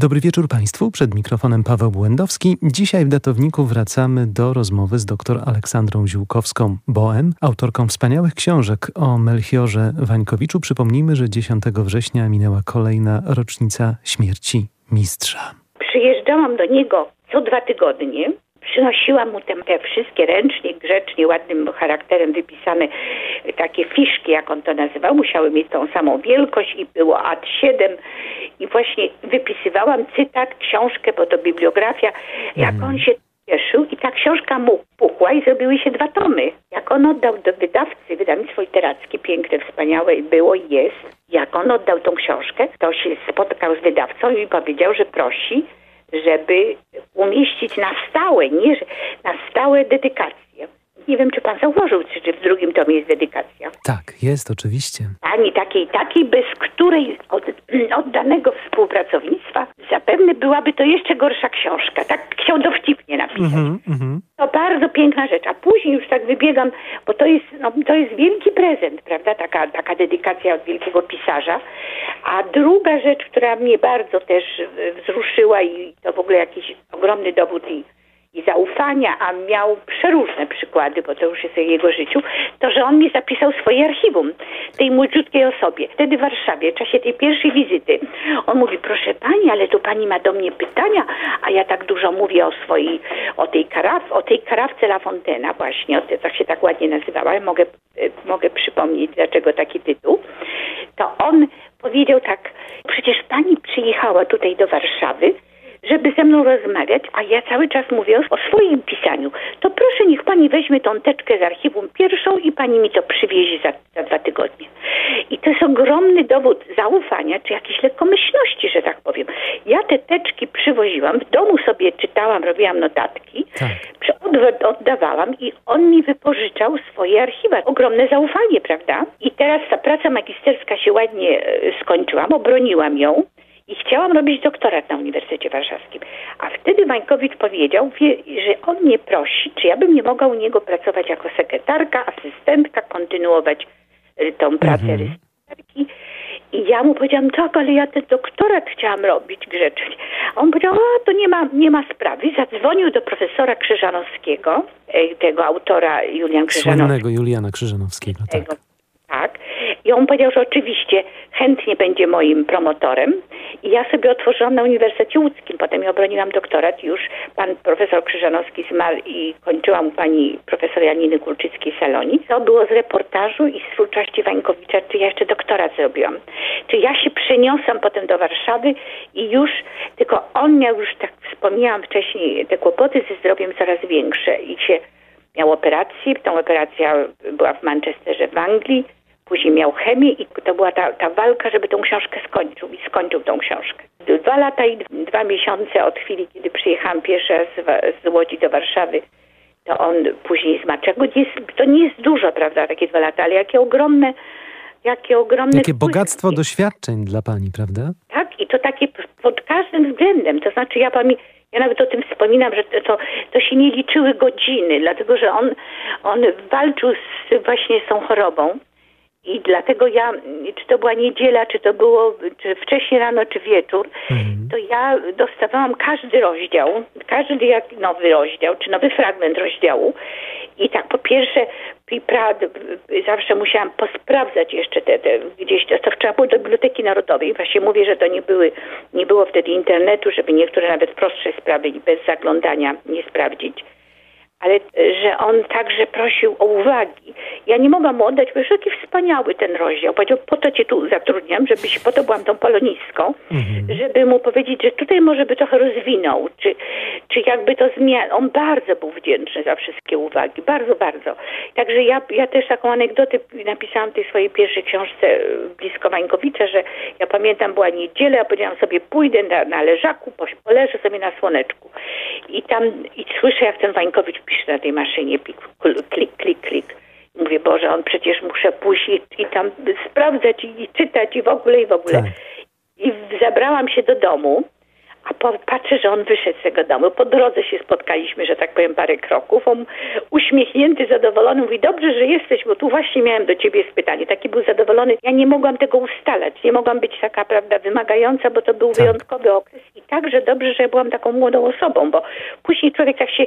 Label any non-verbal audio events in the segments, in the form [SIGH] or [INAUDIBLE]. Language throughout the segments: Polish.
Dobry wieczór Państwu. Przed mikrofonem Paweł Błędowski. Dzisiaj w datowniku wracamy do rozmowy z dr Aleksandrą Ziółkowską Boem, autorką wspaniałych książek o Melchiorze Wańkowiczu. Przypomnijmy, że 10 września minęła kolejna rocznica śmierci mistrza. Przyjeżdżałam do niego co dwa tygodnie przynosiłam mu te, wszystkie ręcznie, grzecznie, ładnym charakterem wypisane takie fiszki, jak on to nazywał. Musiały mieć tą samą wielkość i było A7 i właśnie wypisywałam cytat, książkę, bo to bibliografia, jak mhm. on się cieszył i ta książka mu puchła i zrobiły się dwa tomy. Jak on oddał do wydawcy, wydawnictwo literackie, piękne, wspaniałe było i jest, jak on oddał tą książkę, to się spotkał z wydawcą i powiedział, że prosi, żeby umieścić na stałe, nie na stałe dedykacje. Nie wiem, czy pan zauważył, czy, w drugim tomie jest dedykacja. Tak, jest oczywiście. Ani takiej, takiej, bez której od, oddanego współpracownictwa zapewne byłaby to jeszcze gorsza książka. Tak chciał dowcipnie napisać. Mm -hmm, To bardzo piękna rzecz. A później już tak wybiegam, bo to jest, no, to jest wielki prezent, prawda? Taka, taka dedykacja od wielkiego pisarza. A druga rzecz, która mnie bardzo też wzruszyła i to w ogóle jakiś ogromny dowód i i zaufania, a miał przeróżne przykłady, bo to już jest w jego życiu, to że on mi zapisał swoje archiwum tej młodziutkiej osobie. Wtedy w Warszawie, w czasie tej pierwszej wizyty, on mówi, proszę pani, ale tu pani ma do mnie pytania, a ja tak dużo mówię o swojej, o tej, karaf, o tej karawce La Fontena właśnie, o tej, tak się tak ładnie nazywała, mogę, mogę przypomnieć, dlaczego taki tytuł. To on powiedział tak, przecież pani przyjechała tutaj do Warszawy, żeby ze mną rozmawiać, a ja cały czas mówię o swoim pisaniu. To proszę, niech pani weźmie tą teczkę z archiwum pierwszą i pani mi to przywiezie za, za dwa tygodnie. I to jest ogromny dowód zaufania, czy jakiejś lekkomyślności, że tak powiem. Ja te teczki przywoziłam, w domu sobie czytałam, robiłam notatki, tak. oddawałam i on mi wypożyczał swoje archiwa. Ogromne zaufanie, prawda? I teraz ta praca magisterska się ładnie e, skończyła, obroniłam ją i chciałam robić doktorat na Uniwersytecie Warszawskim. A wtedy Wańkowicz powiedział, że on mnie prosi, czy ja bym nie mogła u niego pracować jako sekretarka, asystentka, kontynuować y, tą pracę mhm. I ja mu powiedziałam, tak, ale ja ten doktorat chciałam robić grzecznie. A on powiedział, a to nie ma, nie ma sprawy. Zadzwonił do profesora Krzyżanowskiego, e, tego autora Julian Krzyżanowski. Słynnego Juliana Krzyżanowskiego, tak. Tak. I on powiedział, że oczywiście chętnie będzie moim promotorem. I ja sobie otworzyłam na Uniwersytecie Łódzkim. Potem ja obroniłam doktorat. Już pan profesor Krzyżanowski zmarł i kończyłam u pani profesor Janiny Kulczyckiej-Saloni. To było z reportażu i z twórczości Wańkowicza, czy ja jeszcze doktorat zrobiłam. Czy ja się przeniosłam potem do Warszawy i już, tylko on miał już, tak wspomniałam wcześniej, te kłopoty ze zdrowiem coraz większe i się miał operację. Tą operacja była w Manchesterze w Anglii Później miał chemię i to była ta, ta walka, żeby tą książkę skończył i skończył tą książkę. Dwa lata i dwa miesiące od chwili, kiedy przyjechałam pierwszy raz z, z Łodzi do Warszawy, to on później zmarł. To nie jest dużo, prawda, takie dwa lata, ale jakie ogromne, jakie ogromne... Jakie bogactwo doświadczeń dla pani, prawda? Tak, i to takie pod każdym względem. To znaczy ja pamiętam, ja nawet o tym wspominam, że to, to się nie liczyły godziny, dlatego że on, on walczył z, właśnie z tą chorobą. I dlatego ja, czy to była niedziela, czy to było czy wcześniej rano, czy wieczór, mhm. to ja dostawałam każdy rozdział, każdy jak nowy rozdział, czy nowy fragment rozdziału. I tak po pierwsze, zawsze musiałam posprawdzać jeszcze te, te gdzieś, to trzeba było do Biblioteki Narodowej. Właśnie mówię, że to nie, były, nie było wtedy internetu, żeby niektóre nawet prostsze sprawy bez zaglądania nie sprawdzić ale e, że on także prosił o uwagi. Ja nie mogłam mu oddać, bo już jaki wspaniały ten rozdział. Powiedział, po to cię tu zatrudniam, żebyś, po to byłam tą polonistką, mhm. żeby mu powiedzieć, że tutaj może by trochę rozwinął, czy, czy jakby to zmienił. On bardzo był wdzięczny za wszystkie uwagi, bardzo, bardzo. Także ja, ja też taką anegdotę napisałam w tej swojej pierwszej książce e, blisko Wańkowicza, że ja pamiętam, była niedziela, ja powiedziałam sobie, pójdę na, na leżaku, poleżę sobie na słoneczku. I tam, i słyszę, jak ten Wańkowicz pisze na tej maszynie, klik, klik, klik. Mówię, Boże, on przecież muszę pójść i, i tam sprawdzać i, i, czytać i w ogóle, i w ogóle. Tak. I zabrałam się do domu, a po, patrzę, że on wyszedł z tego domu. Po drodze się spotkaliśmy, że tak powiem, parę kroków. On uśmiechnięty, zadowolony, mówi, dobrze, że jesteś, bo tu właśnie miałem do ciebie pytanie. Taki był zadowolony. Ja nie mogłam tego ustalać. Nie mogłam być taka, prawda, wymagająca, bo to był tak. wyjątkowy okres. I także dobrze, że byłam taką młodą osobą, bo później człowiek tak się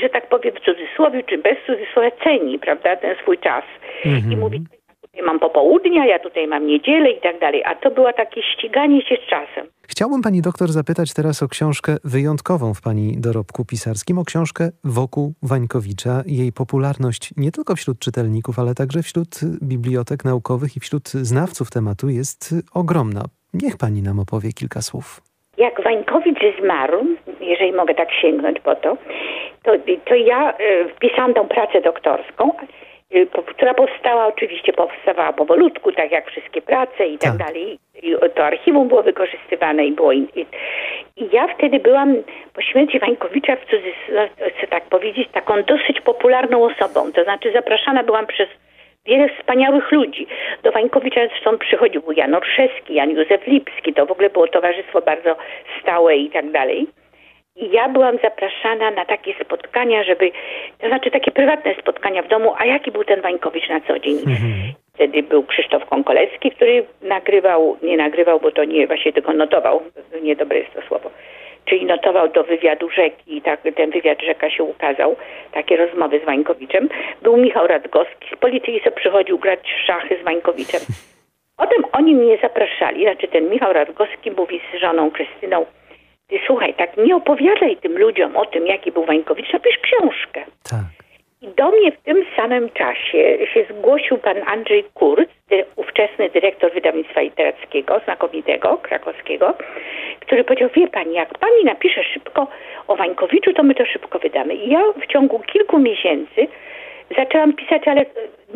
że tak powiem w cudzysłowie czy bez cudzysłowia ceni, prawda, ten swój czas. Mhm. I mówi, tutaj mam popołudnia, ja tutaj mam niedzielę i tak dalej. A to było takie ściganie się z czasem. Chciałbym pani doktor zapytać teraz o książkę wyjątkową w pani dorobku pisarskim, o książkę Wokół Wańkowicza. Jej popularność nie tylko wśród czytelników, ale także wśród bibliotek naukowych i wśród znawców tematu jest ogromna. Niech pani nam opowie kilka słów. Jak Wańkowicz zmarł, jeżeli mogę tak sięgnąć po to, to, to ja y, wpisałam tą pracę doktorską, y, która powstała, oczywiście powstawała powolutku, tak jak wszystkie prace i tak, tak dalej. I to archiwum było wykorzystywane i było... I, I, ja wtedy byłam po śmierci Wańkowicza, w cudzysłowie, chcę tak powiedzieć, taką dosyć popularną osobą. To znaczy zapraszana byłam przez wiele wspaniałych ludzi. Do Wańkowicza zresztą przychodził Jan Orszewski, Jan Józef Lipski. To w ogóle było towarzystwo bardzo stałe i tak dalej. I ja byłam zapraszana na takie spotkania, żeby, to znaczy takie prywatne spotkania w domu, a jaki był ten Wańkowicz na co dzień. Mhm. Wtedy był Krzysztof Konkolecki, który nagrywał, nie nagrywał, bo to nie, właśnie tylko notował, niedobre jest to słowo, czyli notował do wywiadu rzeki tak, ten wywiad rzeka się ukazał, takie rozmowy z Wańkowiczem. Był Michał Radgowski z polityki, co przychodził grać w szachy z Wańkowiczem. [LAUGHS] Potem oni mnie zapraszali, znaczy ten Michał Radgowski mówi z żoną Krystyną, ty słuchaj, tak nie opowiadaj tym ludziom o tym, jaki był Wańkowicz, napisz książkę. Tak. I do mnie w tym samym czasie się zgłosił pan Andrzej Kurz, ówczesny dyrektor wydawnictwa literackiego, znakomitego, krakowskiego, który powiedział, wie pani, jak pani napisze szybko o Wańkowiczu, to my to szybko wydamy. I ja w ciągu kilku miesięcy zaczęłam pisać, ale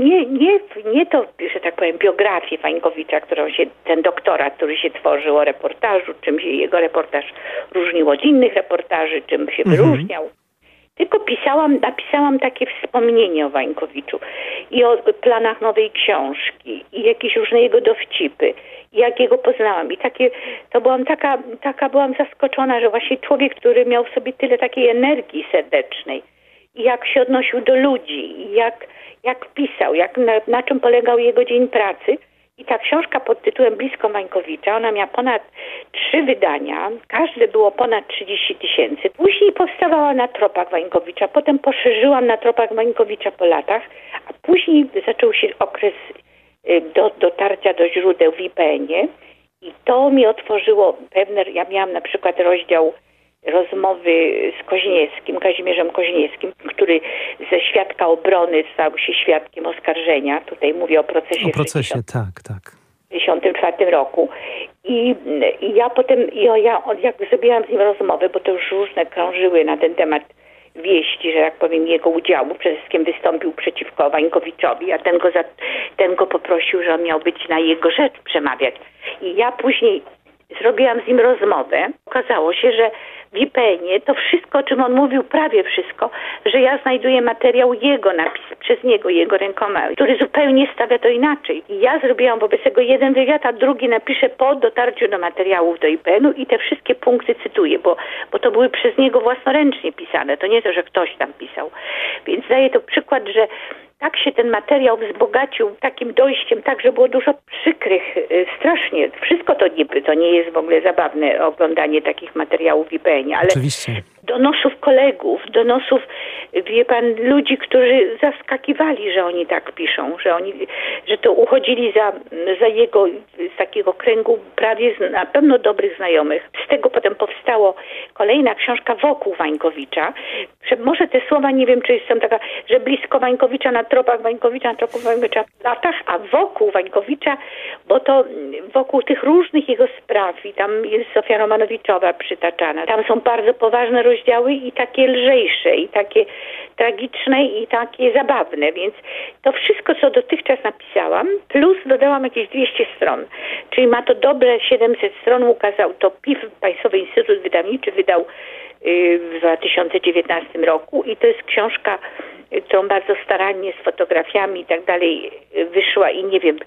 nie, nie, nie to, że tak powiem, biografię Wańkowicza, którą się, ten doktorat, który się tworzył o reportażu, czym się jego reportaż różnił od innych reportaży, czym się mhm. wyróżniał. Tylko pisałam, napisałam takie wspomnienie o Wańkowiczu i o planach nowej książki i jakieś różne jego dowcipy jak jego poznałam. I takie, to byłam taka, taka byłam zaskoczona, że właśnie człowiek, który miał w sobie tyle takiej energii serdecznej, jak się odnosił do ludzi, jak, jak pisał, jak, na, na czym polegał jego dzień pracy. I ta książka pod tytułem Blisko Mańkowicza, ona miała ponad trzy wydania, każde było ponad 30 tysięcy. Później powstawała na tropach Wańkowicza, potem poszerzyłam na tropach Wańkowicza po latach, a później zaczął się okres y, do, dotarcia do źródeł w IPN-ie i to mi otworzyło pewne, ja miałam na przykład rozdział rozmowy z Koźniewskim, Kazimierzem Koźniewskim, który ze świadka obrony stał się świadkiem oskarżenia. Tutaj mówię o procesie. O procesie, 60, tak, tak. W 1954 roku. I, I, ja potem, i ja jak zrobiłam z nim rozmowę, bo to już różne krążyły na ten temat wieści, że tak powiem, jego udziału. Przede wszystkim wystąpił przeciwko Wańkowiczowi, a ten go, za, ten go poprosił, że on miał być na jego rzecz przemawiać. I ja później zrobiłam z nim rozmowę. Okazało się, że w IPN-ie to wszystko, o czym on mówił, prawie wszystko, że ja znajduję materiał jego napis przez niego, jego rękoma, który zupełnie stawia to inaczej. I ja zrobiłam wobec tego jeden wywiad, a drugi napiszę po dotarciu do materiałów do IPN-u i te wszystkie punkty cytuję, bo, bo to były przez niego własnoręcznie pisane. To nie to, że ktoś tam pisał. Więc daję to przykład, że tak się ten materiał wzbogacił takim dojściem, tak, że było dużo przykrych, y, strasznie. Wszystko to nie, to nie jest w ogóle zabawne oglądanie takich materiałów w IPN-ie, ale Oczywiście. donosów kolegów, donosów, wie pan, ludzi, którzy zaskakiwali, że oni tak piszą, że oni, że to uchodzili za, za jego, z takiego kręgu prawie z, na pewno dobrych znajomych. Z tego potem powstało kolejna książka wokół Wańkowicza. Może te słowa, nie wiem, czy są taka, że blisko Wańkowicza na tropach Wańkowicza, na tropach Wańkowicza w latach, a wokół Wańkowicza, bo to wokół tych różnych jego spraw i tam jest Sofia Romanowiczowa przytaczana. Tam są bardzo poważne rozdziały i takie lżejsze, i takie tragiczne, i takie zabawne, więc to wszystko, co dotychczas napisałam, plus dodałam jakieś 200 stron, czyli ma to dobre 700 stron, ukazał to PIF, Państwowy Instytut Wydawniczy, wydał y, w 2019 roku i to jest książka którą bardzo starannie z fotografiami i tak dalej wyszła i nie wiem,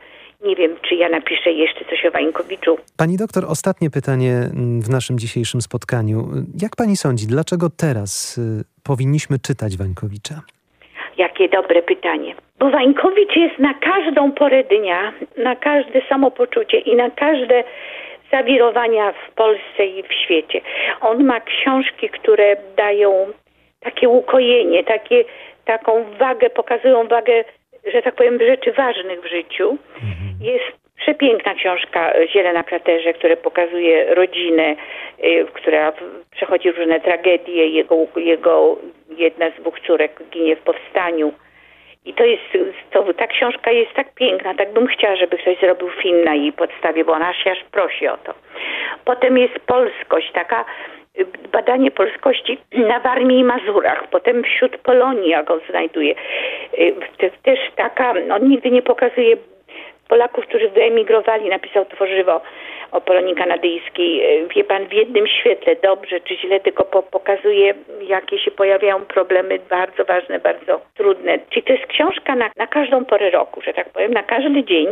nie wiem, czy ja napiszę jeszcze coś o Wańkowiczu. Pani doktor, ostatnie pytanie w naszym dzisiejszym spotkaniu. Jak pani sądzi, dlaczego teraz y, powinniśmy czytać Wańkowicza? Jakie dobre pytanie. Bo Wańkowicz jest na każdą porę dnia, na każde samopoczucie i na każde zawirowania w Polsce i w świecie. On ma książki, które dają takie ukojenie, takie, taką wagę, pokazują wagę, że tak powiem, rzeczy ważnych w życiu. Mhm. Jest przepiękna książka Ziele na kraterze, która pokazuje rodzinę, y, która przechodzi różne tragedie. Jego, jego jedna z dwóch córek ginie w powstaniu. I to jest, to, ta książka jest tak piękna, tak bym chciała, żeby ktoś zrobił film na jej podstawie, bo ona się aż prosi o to. Potem jest polskość, taka y, badanie polskości na Warmii i Mazurach, potem wśród Polonii, jak on znajduje. Też taka, on nigdy nie pokazuje Polaków, którzy wyemigrowali, napisał tworzywo o Polonii Kanadyjskiej. E, wie pan, w jednym świetle, dobrze czy źle, tylko po, pokazuje, jakie się pojawiają problemy bardzo ważne, bardzo trudne. Czyli to jest książka na, na każdą porę roku, że tak powiem, na każdy dzień,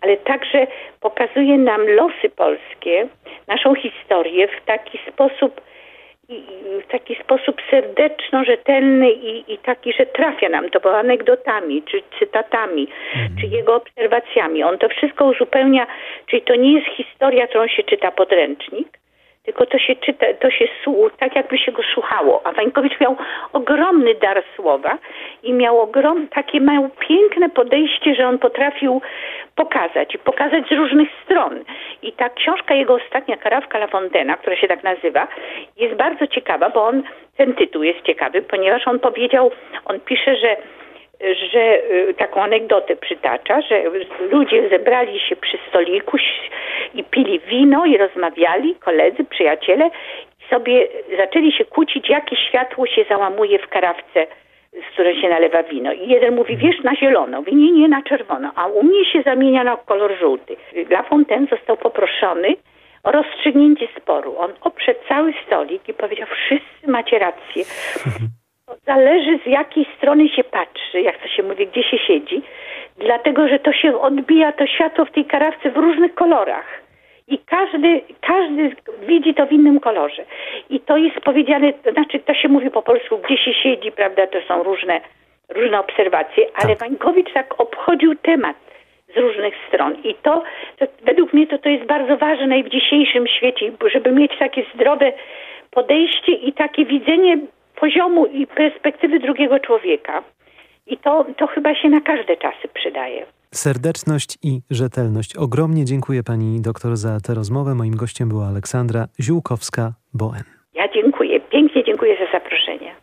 ale także pokazuje nam losy polskie, naszą historię w taki sposób, w taki sposób serdeczno, rzetelny i, i taki, że trafia nam to, bo anegdotami, czy cytatami, mhm. czy jego obserwacjami. On to wszystko uzupełnia, czyli to nie jest historia, którą się czyta podręcznik, tylko to się czyta, to się tak jakby się go słuchało. A Wańkowicz miał ogromny dar słowa i miał ogrom, takie miał piękne podejście, że on potrafił pokazać i pokazać z różnych stron. I ta książka, jego ostatnia, Karawka La Fontena, która się tak nazywa, jest bardzo ciekawa, bo on, ten tytuł jest ciekawy, ponieważ on powiedział, on pisze, że że y, taką anegdotę przytacza, że ludzie zebrali się przy stoliku i pili wino i rozmawiali, koledzy, przyjaciele, i sobie zaczęli się kłócić, jakie światło się załamuje w karawce, z której się nalewa wino. I jeden mówi, wiesz, na zielono, nie, nie na czerwono, a u mnie się zamienia na kolor żółty. La Fontaine został poproszony o rozstrzygnięcie sporu. On oprzedł cały stolik i powiedział, wszyscy macie rację. Zależy z jakiej strony się patrzy, jak to się mówi, gdzie się siedzi, dlatego że to się odbija to światło w tej karawce w różnych kolorach. I każdy, każdy widzi to w innym kolorze. I to jest powiedziane, to znaczy to się mówi po polsku, gdzie się siedzi, prawda, to są różne, różne obserwacje, ale tak. Wańkowicz tak obchodził temat z różnych stron. I to, to według mnie to, to jest bardzo ważne i w dzisiejszym świecie, żeby mieć takie zdrowe podejście i takie widzenie poziomu i perspektywy drugiego człowieka. I to, to chyba się na każde czasy przydaje. Serdeczność i rzetelność. Ogromnie dziękuję pani doktor za tę rozmowę. Moim gościem była Aleksandra Ziółkowska-Boen. Ja dziękuję. Pięknie dziękuję za zaproszenie.